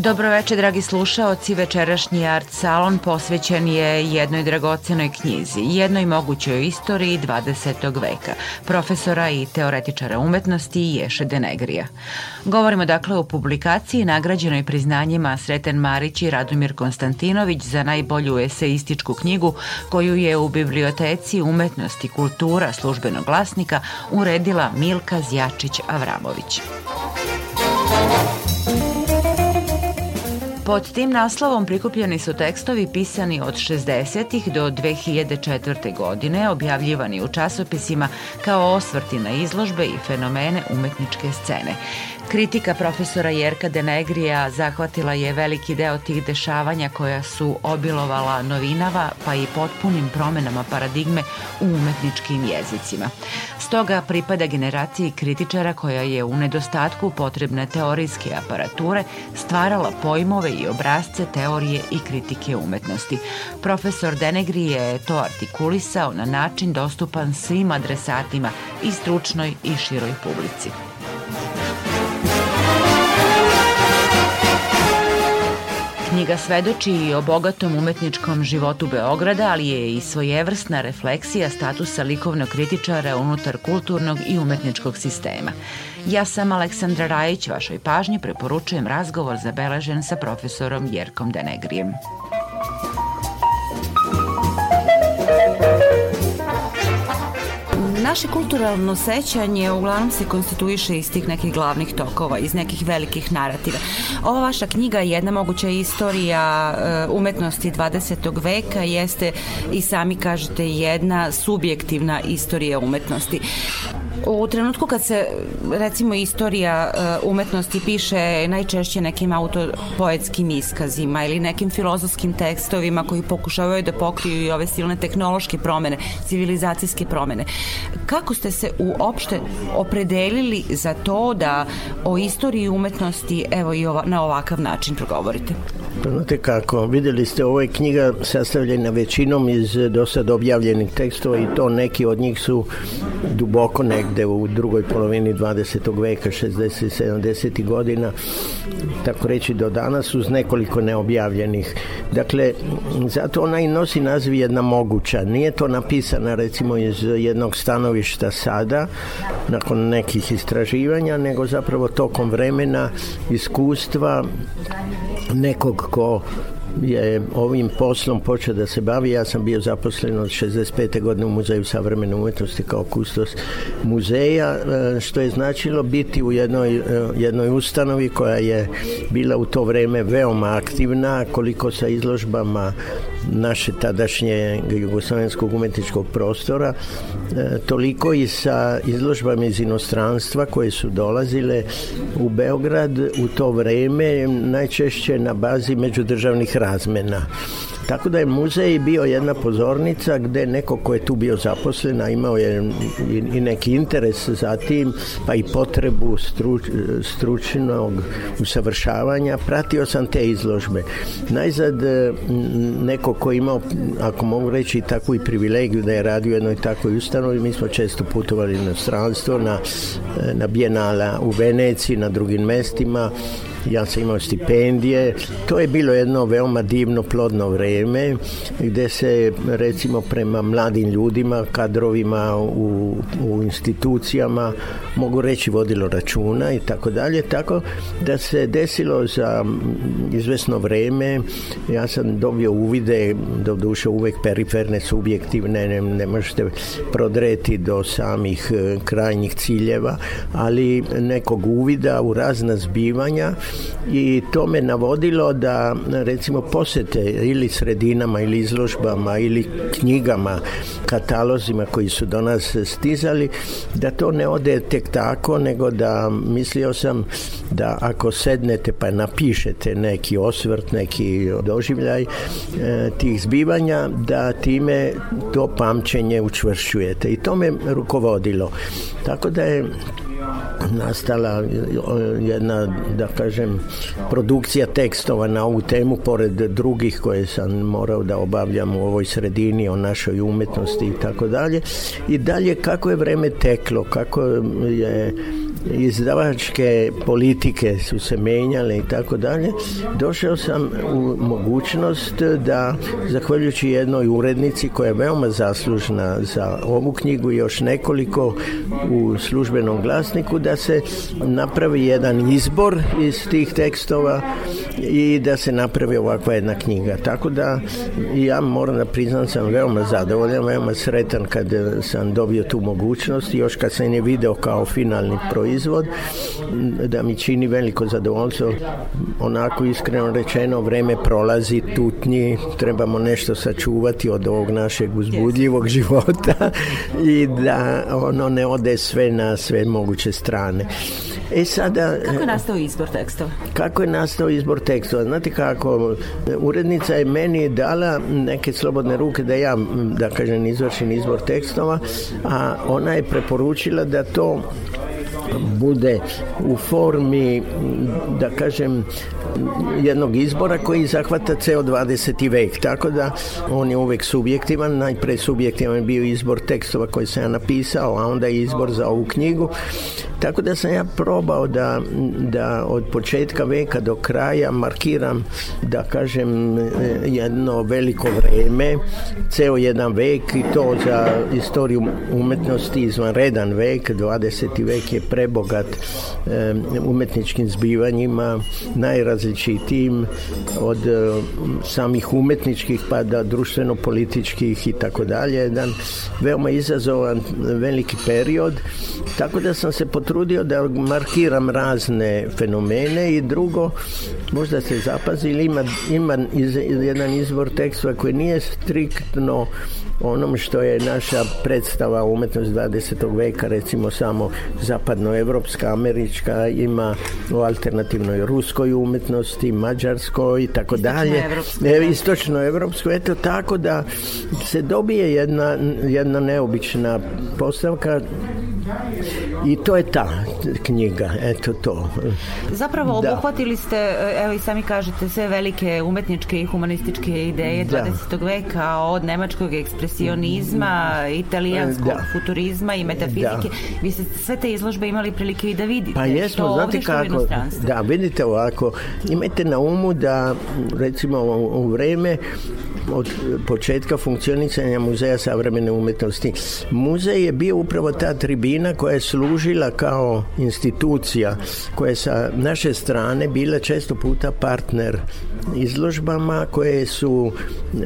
Dobroveče, dragi slušaoci. Večerašnji Art Salon posvećen je jednoj dragocenoj knjizi, jednoj mogućoj istoriji 20. veka, profesora i teoretičara umetnosti Ješe Denegrija. Govorimo dakle o publikaciji nagrađenoj priznanjima Sreten Marić i Radomir Konstantinović za najbolju eseističku knjigu koju je u Biblioteci umetnosti kultura službenog glasnika uredila Milka Zjačić-Avramović. Pod tim naslovom prikupljeni su tekstovi pisani od 60. do 2004. godine, objavljivani u časopisima kao osvrti na izložbe i fenomene umetničke scene. Kritika profesora Jerka Denegrija zahvatila je veliki deo tih dešavanja koja su obilovala novinava pa i potpunim promenama paradigme u umetničkim jezicima. Stoga pripada generaciji kritičara koja je u nedostatku potrebne teorijske aparature stvarala pojmove i obrazce teorije i kritike umetnosti. Profesor Denegri je to artikulisao na način dostupan svim adresatima i stručnoj i široj publici. Knjiga svedoči i o bogatom umetničkom životu Beograda, ali je i svojevrsna refleksija statusa likovnog kritičara unutar kulturnog i umetničkog sistema. Ja sam Aleksandra Rajić, vašoj pažnji preporučujem razgovor zabeležen sa profesorom Jerkom Denegrijem. naše kulturalno sećanje uglavnom se konstituiše iz tih nekih glavnih tokova, iz nekih velikih narativa. Ova vaša knjiga je jedna moguća istorija eh, umetnosti 20. veka, jeste i sami kažete jedna subjektivna istorija umetnosti. U trenutku kad se recimo istorija e, umetnosti piše najčešće nekim autopoetskim iskazima ili nekim filozofskim tekstovima koji pokušavaju da pokriju i ove silne tehnološke promene, civilizacijske promene. Kako ste se uopšte opredelili za to da o istoriji umetnosti evo i na ovakav način progovorite? Pa znate kako, vidjeli ste, ovo je knjiga sastavljena većinom iz dosad objavljenih tekstova i to neki od njih su duboko ne u drugoj polovini 20. veka, 60. 70. godina, tako reći do danas, uz nekoliko neobjavljenih. Dakle, zato ona i nosi naziv jedna moguća. Nije to napisana recimo iz jednog stanovišta sada, nakon nekih istraživanja, nego zapravo tokom vremena, iskustva nekog ko je ovim poslom počeo da se bavi, ja sam bio zaposlen od 65. godine u Muzeju savremene umjetnosti kao kustos muzeja, e, što je značilo biti u jednoj, e, jednoj ustanovi koja je bila u to vrijeme veoma aktivna, koliko sa izložbama naše tadašnje jugoslovenskog umetničkog prostora e, toliko i sa izložbama iz inostranstva koje su dolazile u Beograd u to vreme najčešće na bazi međudržavnih razmena tako da je muzej bio jedna pozornica gdje neko ko je tu bio zaposlen, a imao je i neki interes za tim, pa i potrebu stručnog usavršavanja, pratio sam te izložbe. Najzad e, neko ko je imao, ako mogu reći, takvu i privilegiju da je radio u jednoj takvoj ustanovi, mi smo često putovali na stranstvo, na, e, na bijenala u Veneciji, na drugim mestima, ja sam imao stipendije. To je bilo jedno veoma divno, plodno vrijeme gdje se recimo prema mladim ljudima, kadrovima u, u institucijama mogu reći vodilo računa i tako dalje. Tako da se desilo za izvesno vrijeme ja sam dobio uvide, doduše uvijek periferne, subjektivne, ne, ne možete prodreti do samih e, krajnjih ciljeva, ali nekog uvida u razna zbivanja i to me navodilo da recimo posjete ili sredinama ili izložbama ili knjigama, katalozima koji su do nas stizali, da to ne ode tek tako, nego da mislio sam da ako sednete pa napišete neki osvrt, neki doživljaj e, tih zbivanja, da time to pamćenje učvršćujete. I to me rukovodilo. Tako da je nastala e, jedna, da kažem, produkcija tekstova na ovu temu, pored drugih koje sam morao da obavljam u ovoj sredini, o našoj umjetnosti i tako dalje. I dalje kako je vreme teklo, kako je izdavačke politike su se menjale i tako dalje, došao sam u mogućnost da, zahvaljujući jednoj urednici koja je veoma zaslužna za ovu knjigu, još nekoliko u službenom glasniku, da se napravi jedan izbor iz tih tekstova i da se napravi ovakva jedna knjiga. Tako da ja moram da priznam sam veoma zadovoljan, veoma sretan kad sam dobio tu mogućnost još kad sam je video kao finalni proizvod da mi čini veliko zadovoljstvo onako iskreno rečeno vreme prolazi tutnji trebamo nešto sačuvati od ovog našeg uzbudljivog života i da ono ne ode sve na sve moguće strane E sada... Kako je e, nastao izbor tekstova? Kako je nastao izbor tekstova? Znate kako, urednica je meni dala neke slobodne ruke da ja, da kažem, izvršim izbor tekstova, a ona je preporučila da to bude u formi da kažem jednog izbora koji zahvata ceo 20. vek tako da on je uvek subjektivan najpre subjektivan je bio izbor tekstova koji sam ja napisao a onda je izbor za ovu knjigu tako da sam ja probao da, da od početka veka do kraja markiram, da kažem, jedno veliko vreme ceo jedan vek i to za istoriju umetnosti izvanredan vek, 20. vek je prebogat umetničkim zbivanjima, najrazličitijim od samih umetničkih pa da društveno-političkih i tako dalje, jedan veoma izazovan veliki period, tako da sam se pod trudio da markiram razne fenomene i drugo, možda se zapazili, ima, ima iz, jedan izvor teksta koji nije striktno onom što je naša predstava umetnost 20. veka, recimo samo zapadnoevropska, američka, ima u alternativnoj ruskoj umetnosti, mađarskoj i tako dalje. Istočnoevropskoj. E, eto tako da se dobije jedna, jedna neobična postavka i to je ta knjiga, eto to. Zapravo obuhvatili ste, e, evo i sami kažete, sve velike umetničke i humanističke ideje da. 20. veka, od nemačkog ekspresionizma, italijanskog futurizma i metafizike. Vi ste sve te izložbe imali prilike i da vidite. Pa jesmo, što znate kako, da, vidite ovako, imajte na umu da recimo u vreme od početka funkcionisanja Muzeja savremene umjetnosti. Muzej je bio upravo ta tribina koja je služila kao institucija koja je sa naše strane bila često puta partner izložbama koje su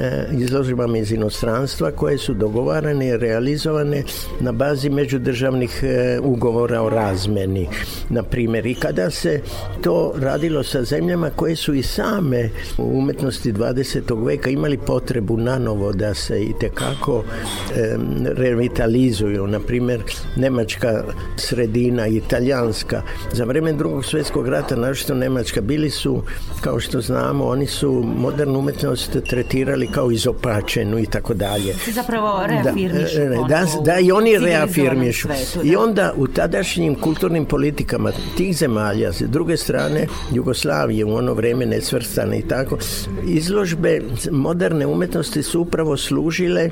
e, izložbama iz inostranstva koje su dogovarane i realizovane na bazi međudržavnih e, ugovora o razmeni na primjer i kada se to radilo sa zemljama koje su i same u umjetnosti 20. veka imali potrebu nanovo da se i tekako e, revitalizuju. Na primjer, nemačka sredina, italijanska. Za vrijeme drugog svjetskog rata, našto nemačka, bili su, kao što znamo, oni su modernu umjetnost tretirali kao izopačenu i tako dalje. Zapravo reafirmišu. Da, e, e, ono da, i oni reafirmišu. I onda u tadašnjim kulturnim politikama tih zemalja, s druge strane Jugoslavije u ono vrijeme nesvrstane i tako, izložbe moderne vizualne umjetnosti su upravo služile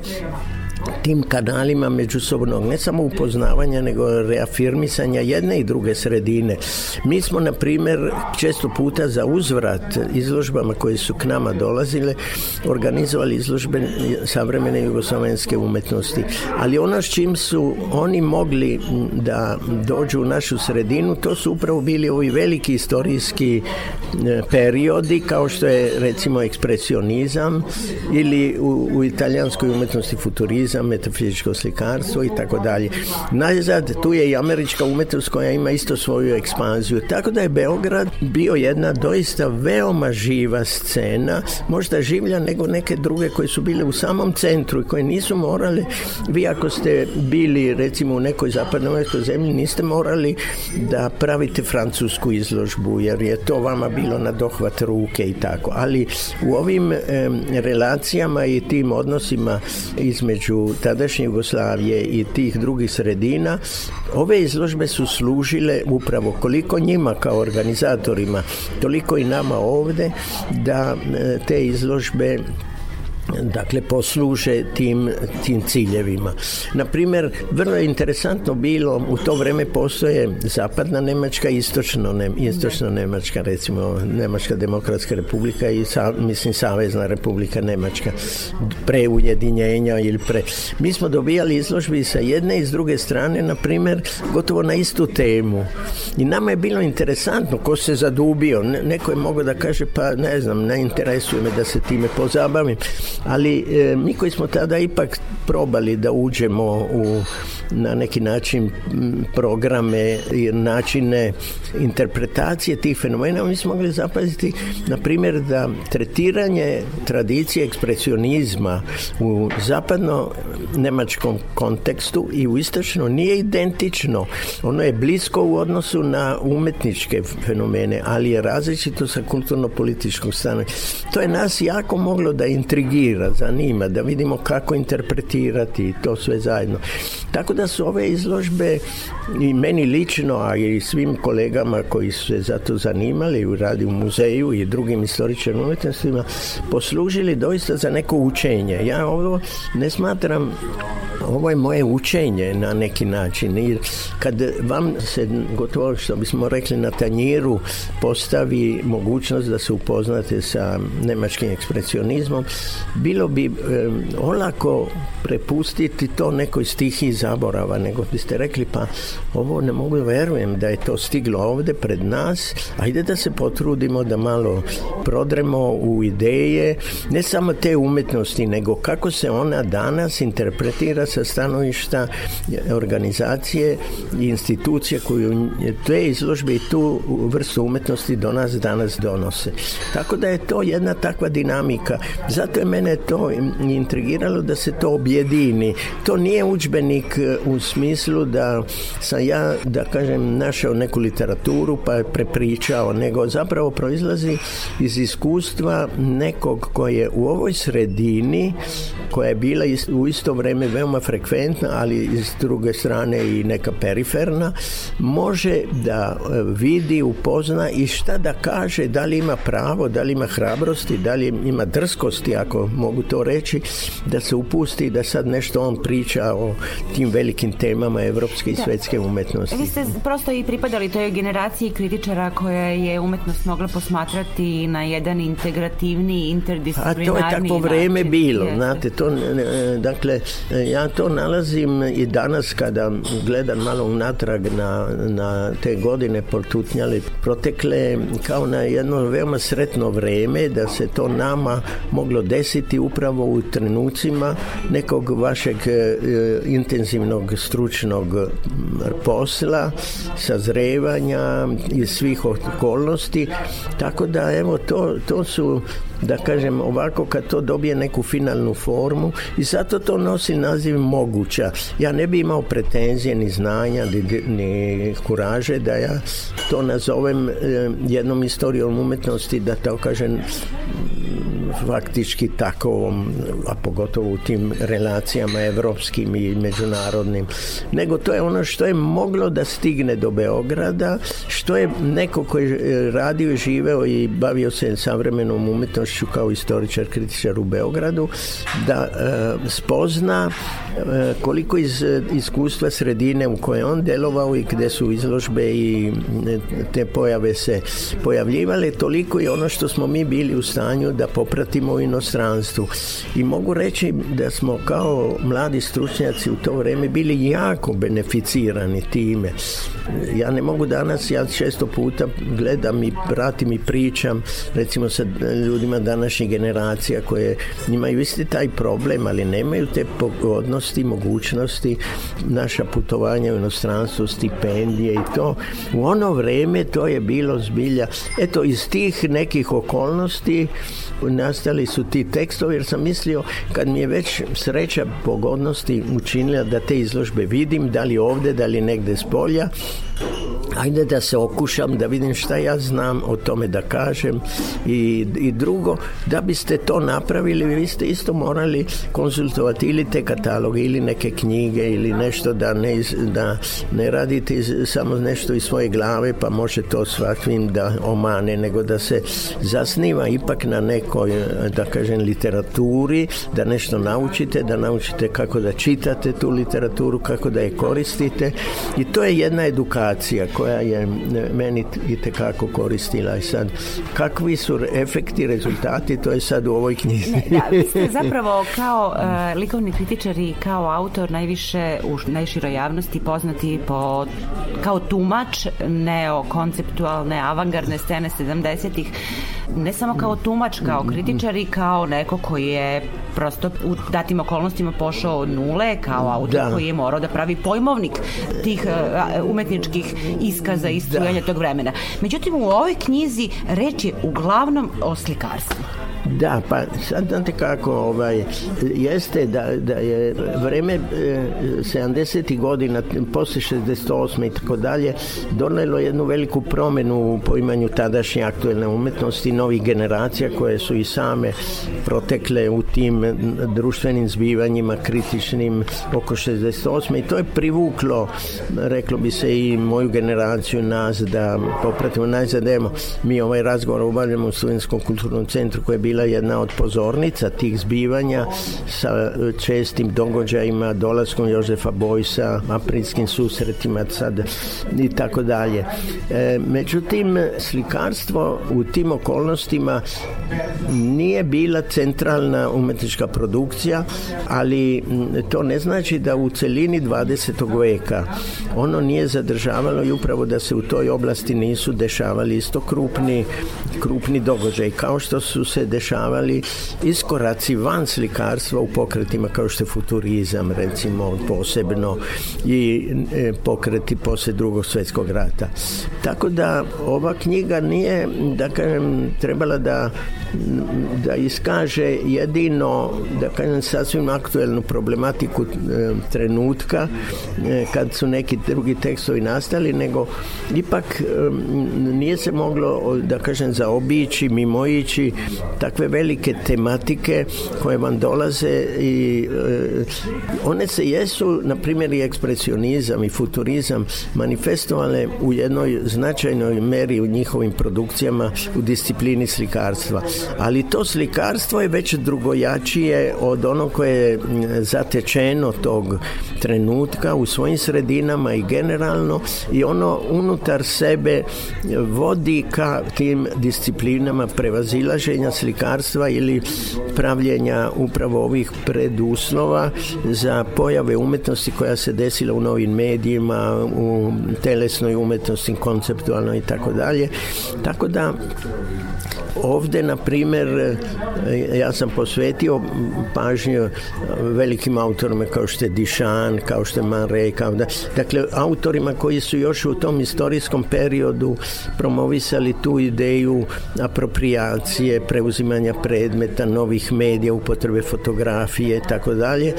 tim kanalima međusobnog ne samo upoznavanja nego reafirmisanja jedne i druge sredine. Mi smo na primjer često puta za uzvrat izložbama koje su k nama dolazile organizovali izložbe savremene jugoslavenske umetnosti. Ali ono s čim su oni mogli da dođu u našu sredinu to su upravo bili ovi veliki historijski e, periodi kao što je recimo ekspresionizam ili u, u italijanskoj umetnosti futurizam za metafizičko slikarstvo i tako dalje. Najzad tu je i američka umetnost koja ima isto svoju ekspanziju. Tako da je Beograd bio jedna doista veoma živa scena, možda življa nego neke druge koje su bile u samom centru i koje nisu morale, vi ako ste bili recimo u nekoj zapadnoj zemlji, niste morali da pravite francusku izložbu jer je to vama bilo na dohvat ruke i tako, ali u ovim relacijama i tim odnosima između tadašnje Jugoslavije i tih drugih sredina, ove izložbe su služile upravo koliko njima kao organizatorima, toliko i nama ovdje da e, te izložbe dakle posluže tim, tim ciljevima. Na primjer, vrlo je interesantno bilo, u to vrijeme postoje zapadna Nemačka istočno, ne, istočno Nemačka, recimo Nemačka demokratska republika i sa, mislim Savezna republika Nemačka pre ujedinjenja ili pre. Mi smo dobijali izložbi sa jedne i s druge strane, na primjer, gotovo na istu temu. I nama je bilo interesantno ko se zadubio. Ne, neko je mogao da kaže pa ne znam, ne interesuje me da se time pozabavim ali e, mi koji smo tada ipak probali da uđemo u na neki način programe i načine interpretacije tih fenomena, mi smo mogli zapaziti na primjer da tretiranje tradicije ekspresionizma u zapadno nemačkom kontekstu i u istočno nije identično. Ono je blisko u odnosu na umetničke fenomene, ali je različito sa kulturno političkom stranom. To je nas jako moglo da intrigira intrigira, zanima, da vidimo kako interpretirati to sve zajedno. Tako da su ove izložbe i meni lično, a i svim kolegama koji su se za to zanimali u radi u muzeju i drugim istoričnim umjetnostima, poslužili doista za neko učenje. Ja ovo ne smatram, ovo je moje učenje na neki način. I kad vam se gotovo što bismo rekli na tanjiru postavi mogućnost da se upoznate sa nemačkim ekspresionizmom, bilo bi eh, olako prepustiti to nekoj stihiji zaborava, nego biste rekli pa ovo ne mogu verujem da je to stiglo ovdje pred nas, ajde da se potrudimo da malo prodremo u ideje, ne samo te umjetnosti, nego kako se ona danas interpretira sa stanovišta organizacije i institucije koju te izložbe i tu vrstu umjetnosti do nas danas donose. Tako da je to jedna takva dinamika. Zato je mene to intrigiralo da se to objedini. To nije učbenik e, u smislu da sam ja, da kažem, našao neku literaturu pa je prepričao, nego zapravo proizlazi iz iskustva nekog koji je u ovoj sredini, koja je bila u isto vrijeme veoma frekventna, ali s druge strane i neka periferna, može da e, vidi, upozna i šta da kaže, da li ima pravo, da li ima hrabrosti, da li ima drskosti, ako mogu to reći, da se upusti da sad nešto on priča o tim velikim temama evropske i svjetske svetske umetnosti. Vi ste prosto i pripadali toj generaciji kritičara koja je umetnost mogla posmatrati na jedan integrativni, interdisciplinarni A to je tako vreme bilo, znate, to, dakle, ja to nalazim i danas kada gledam malo unatrag na, na te godine portutnjali protekle kao na jedno veoma sretno vreme da se to nama moglo desiti ti upravo u trenucima nekog vašeg e, intenzivnog stručnog posla, sazrevanja i svih okolnosti. Tako da evo to, to su da kažem ovako kad to dobije neku finalnu formu i zato to nosi naziv moguća. Ja ne bi imao pretenzije ni znanja ni kuraže da ja to nazovem e, jednom istorijom umjetnosti da to kažem faktički takovom, um, a pogotovo u tim relacijama evropskim i međunarodnim, nego to je ono što je moglo da stigne do Beograda, što je neko koji je e, radio, živeo i bavio se savremenom umjetnošću kao istoričar, kritičar u Beogradu, da e, spozna koliko iz eh, iskustva sredine u kojoj on djelovao i gdje su izložbe i eh, te pojave se pojavljivale, toliko i ono što smo mi bili u stanju da popratimo u inostranstvu. I mogu reći da smo kao mladi stručnjaci u to vrijeme bili jako beneficirani time. Ja ne mogu danas, ja često puta gledam i pratim i pričam, recimo sa ljudima današnjih generacija koje imaju isti taj problem, ali nemaju te pogodnosti mogućnosti, naša putovanja u inostranstvo, stipendije i to. U ono vrijeme to je bilo zbilja. Eto, iz tih nekih okolnosti nastali su ti tekstovi jer sam mislio kad mi je već sreća pogodnosti učinila da te izložbe vidim, da li ovdje, da li negdje s polja, ajde da se okušam, da vidim šta ja znam o tome da kažem i, i drugo, da biste to napravili, vi ste isto morali konsultovati ili te kataloge ili neke knjige ili nešto da ne, da ne radite samo nešto iz svoje glave pa može to svakvim da omane, nego da se zasniva ipak na nekoj, da kažem, literaturi, da nešto naučite, da naučite kako da čitate tu literaturu, kako da je koristite i to je jedna edukacija koja je meni itekako koristila. I sad, kakvi su efekti, rezultati, to je sad u ovoj knjizi. vi ste zapravo kao e, likovni kritičar i kao autor najviše u najširoj javnosti poznati kao tumač neokonceptualne avangardne scene 70-ih ne samo kao tumač, kao kritičar i kao neko koji je prosto u datim okolnostima pošao od nule kao autor koji je morao da pravi pojmovnik tih e, umetničkih i iskaza i tog vremena. Međutim, u ovoj knjizi reč je uglavnom o slikarstvu. Da, pa sad znate kako, ovaj, jeste da, da je vreme 70. Eh, godina, poslije 68. i tako dalje, donelo jednu veliku promjenu u poimanju tadašnje aktuelne umetnosti, novih generacija koje su i same protekle u tim društvenim zbivanjima kritičnim oko 68. i to je privuklo, reklo bi se i moju generaciju generaciju nas da popratimo najzad evo mi ovaj razgovor obavljamo u Slovenskom kulturnom centru koja je bila jedna od pozornica tih zbivanja sa e, čestim događajima dolaskom Jozefa Bojsa aprilskim susretima sad i tako dalje e, međutim slikarstvo u tim okolnostima nije bila centralna umetnička produkcija ali to ne znači da u celini 20. veka ono nije zadržavalo i upravo zapravo da se u toj oblasti nisu dešavali isto krupni, krupni događaj kao što su se dešavali iskoraci van slikarstva u pokretima kao što je futurizam recimo posebno i e, pokreti poslije drugog svjetskog rata. Tako da ova knjiga nije da kažem trebala da da iskaže jedino da kažem sasvim aktuelnu problematiku e, trenutka e, kad su neki drugi tekstovi nastali nego nego ipak nije se moglo, da kažem, zaobići, mimojići takve velike tematike koje vam dolaze i eh, one se jesu, na primjer i ekspresionizam i futurizam manifestovale u jednoj značajnoj meri u njihovim produkcijama u disciplini slikarstva. Ali to slikarstvo je već drugojačije od ono koje je mm, zatečeno tog trenutka u svojim sredinama i generalno i ono unutar sebe vodi ka tim disciplinama prevazilaženja slikarstva ili pravljenja upravo ovih preduslova za pojave umetnosti koja se desila u novim medijima, u telesnoj umetnosti, konceptualnoj i tako dalje. Tako da ovde na primjer, ja sam posvetio pažnju velikim autorima kao što je Dišan, kao što je Man dakle, autorima koji su još u tom istorijskom periodu promovisali tu ideju aproprijacije, preuzimanja predmeta, novih medija, upotrebe fotografije i tako dalje, e,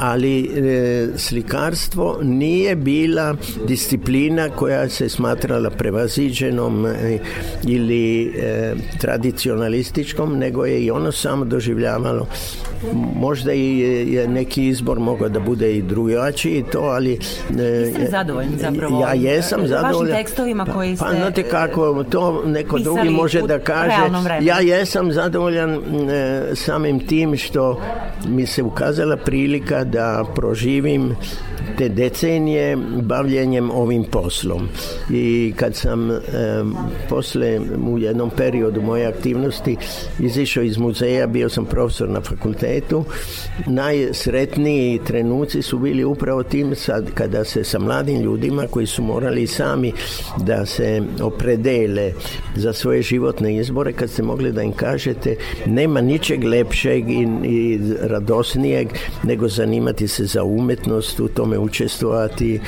ali e, slikarstvo nije bila disciplina koja se smatrala prevaziđenom e, ili tradicionalističkom, nego je i ono samo doživljavalo možda i je neki izbor mogao da bude i drugačiji to, ali... zadovoljni zapravo ja jesam zadovoljan. Vašim tekstovima pa, koji pa ste Pa znate e, kako, to neko drugi može da kaže. Ja jesam zadovoljan e, samim tim što mi se ukazala prilika da proživim te decenije bavljenjem ovim poslom. I kad sam e, posle u jednom periodu moje aktivnosti izišao iz muzeja, bio sam profesor na fakultetu, najsretniji trenuci su bili upravo tim sad kada se sa mladim ljudima koji su su morali sami da se opredele za svoje životne izbore kad ste mogli da im kažete nema ničeg lepšeg i, i radosnijeg nego zanimati se za umetnost, u tome učestvovati, e,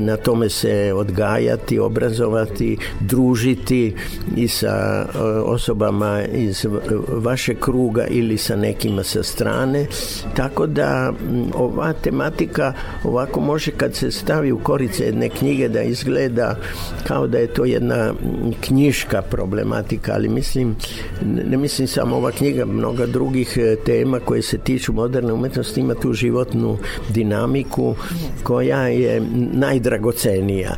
na tome se odgajati, obrazovati, družiti i sa e, osobama iz vašeg kruga ili sa nekima sa strane. Tako da ova tematika ovako može kad se stavi u korice jedne knjige da izgleda kao da je to jedna knjiška problematika, ali mislim, ne mislim samo ova knjiga, mnoga drugih e, tema koje se tiču moderne umjetnosti ima tu životnu dinamiku koja je najdragocenija.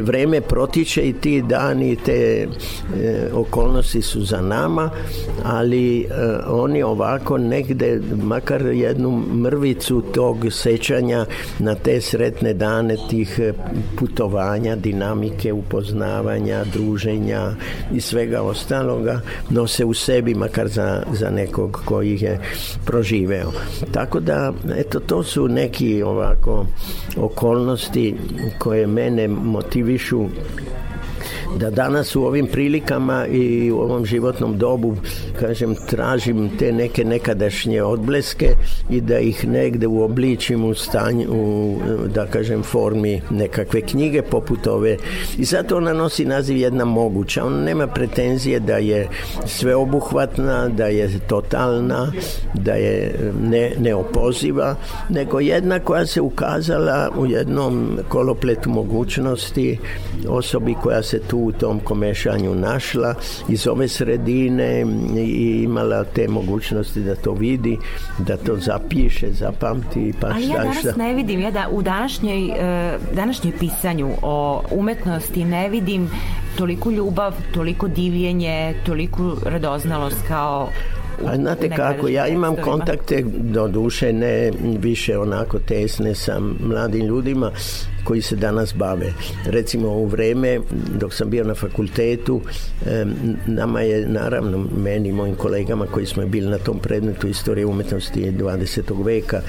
Vreme protiče i ti dani, i te e, okolnosti su za nama, ali e, oni ovako negde, makar jednu mrvicu tog sećanja na te sretne dane tih putovanja, dinamike, upoznavanja, druženja i svega ostaloga nose u sebi, makar za, za nekog koji ih je proživeo. Tako da, eto, to su neki ovako okolnosti koje mene motivišu da danas u ovim prilikama i u ovom životnom dobu kažem tražim te neke nekadašnje odbleske i da ih negde uobličim u stanju u, da kažem formi nekakve knjige poput ove i zato ona nosi naziv jedna moguća ona nema pretenzije da je sveobuhvatna da je totalna da je ne, neopoziva nego jedna koja se ukazala u jednom kolopletu mogućnosti osobi koja se tu u tom komešanju našla iz ove sredine i imala te mogućnosti da to vidi, da to zapiše, zapamti. Pa Ali ja danas ne vidim, ja da u današnjoj, e, današnjoj pisanju o umetnosti ne vidim toliko ljubav, toliko divljenje, toliko radoznalost kao a znate kako, ja imam kontakte, do duše ne više onako tesne sa mladim ljudima, koji se danas bave. Recimo u vreme dok sam bio na fakultetu nama je naravno meni i mojim kolegama koji smo bili na tom predmetu istorije umjetnosti 20. veka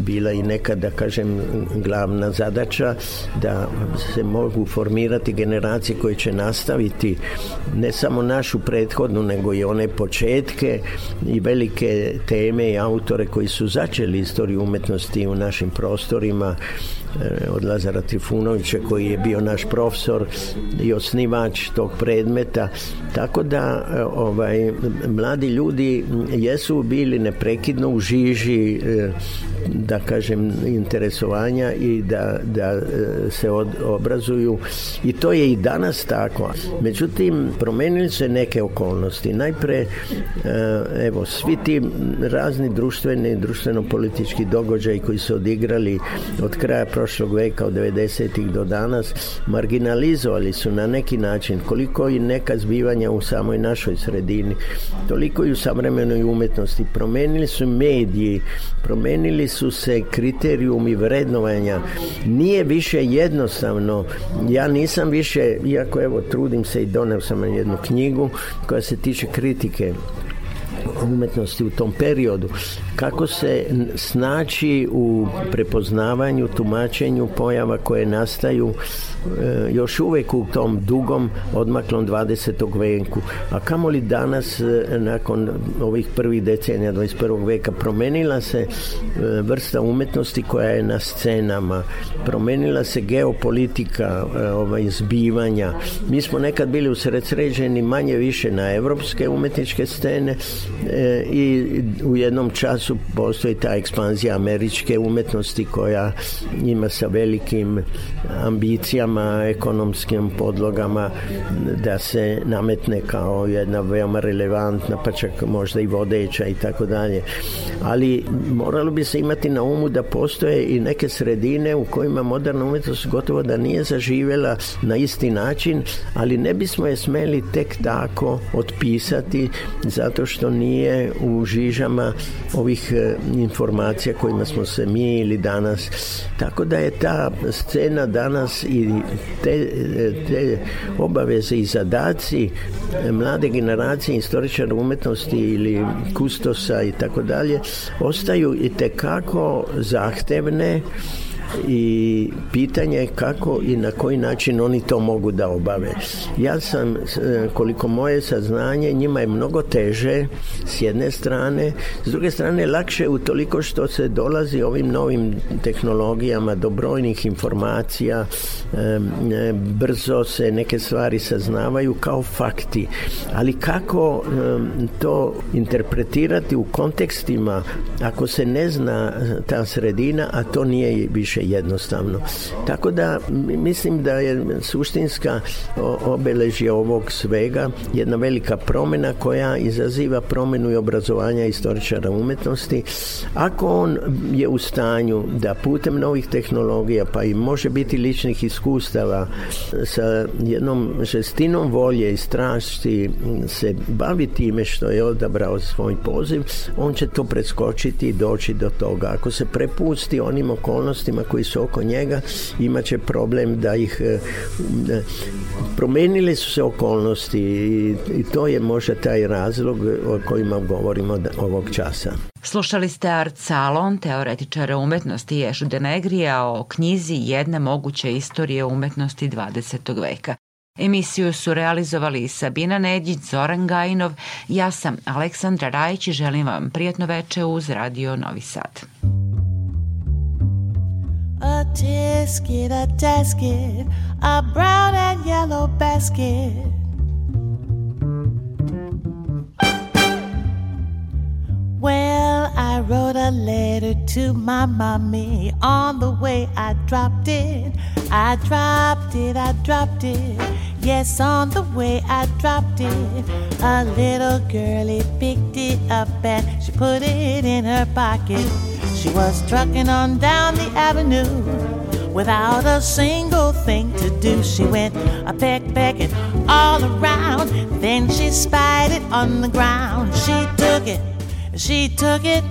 bila i neka da kažem glavna zadaća da se mogu formirati generacije koje će nastaviti ne samo našu prethodnu nego i one početke i velike teme i autore koji su začeli istoriju umjetnosti u našim prostorima E, od Lazara Trifunovića koji je bio naš profesor i osnivač tog predmeta tako da e, ovaj, mladi ljudi jesu bili neprekidno u žiži e, da kažem interesovanja i da, da se od, obrazuju i to je i danas tako međutim promenili se neke okolnosti najpre evo svi ti razni društveni društveno politički događaji koji su odigrali od kraja prošle prošlog veka od 90. do danas marginalizovali su na neki način koliko i neka zbivanja u samoj našoj sredini toliko i u savremenoj umjetnosti promijenili su mediji promijenili su se kriterijumi vrednovanja nije više jednostavno ja nisam više iako evo trudim se i donio sam jednu knjigu koja se tiče kritike umetnosti u tom periodu. Kako se snaći u prepoznavanju, tumačenju pojava koje nastaju e, još uvijek u tom dugom odmaklom 20. veku. A kamo li danas e, nakon ovih prvih decenija 21. veka promenila se e, vrsta umetnosti koja je na scenama. Promenila se geopolitika ovaj, zbivanja. Mi smo nekad bili usredsređeni manje više na evropske umetničke scene E, i u jednom času postoji ta ekspanzija američke umetnosti koja ima sa velikim ambicijama, ekonomskim podlogama da se nametne kao jedna veoma relevantna, pa čak možda i vodeća i tako dalje. Ali moralo bi se imati na umu da postoje i neke sredine u kojima moderna umetnost gotovo da nije zaživjela na isti način, ali ne bismo je smeli tek tako otpisati zato što nije nije u žižama ovih e, informacija kojima smo se mi ili danas. Tako da je ta scena danas i te, e, te obaveze i zadaci e, mlade generacije istoričara umetnosti ili kustosa i tako dalje ostaju i tekako zahtevne i pitanje je kako i na koji način oni to mogu da obave. Ja sam, e, koliko moje saznanje, njima je mnogo teže s jedne strane, s druge strane lakše utoliko što se dolazi ovim novim tehnologijama do brojnih informacija, e, e, brzo se neke stvari saznavaju kao fakti, ali kako to interpretirati u kontekstima ako se ne zna ta sredina, a to nije više jednostavno. Tako da mislim da je suštinska obeležje ovog svega jedna velika promjena koja izaziva promjenu i obrazovanja istoričara umjetnosti. Ako on je u stanju da putem novih tehnologija pa i može biti ličnih iskustava sa jednom žestinom volje i strašti se bavi time što je odabrao svoj poziv, on će to preskočiti i doći do toga. Ako se prepusti onim okolnostima koji su oko njega imat će problem da ih e, promijenile su se okolnosti i to je možda taj razlog e, o kojima govorimo ovog časa. Slušali ste Art Salon, teoretičara umetnosti Ješu Denegrija o knjizi Jedne moguće istorije umetnosti 20. veka. Emisiju su realizovali Sabina Nedjić, Zoran Gajinov, ja sam Aleksandra Rajić i želim vam prijatno veče uz Radio Novi Sad. tisket, a tasket, a brown and yellow basket. Well, I wrote a letter to my mommy. On the way, I dropped it. I dropped it, I dropped it. Yes, on the way, I dropped it. A little girlie picked it up and she put it in her pocket was trucking on down the avenue without a single thing to do. She went a pecking all around. Then she spied it on the ground. She took it, she took it,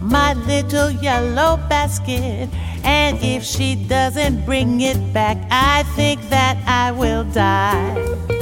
my little yellow basket. And if she doesn't bring it back, I think that I will die.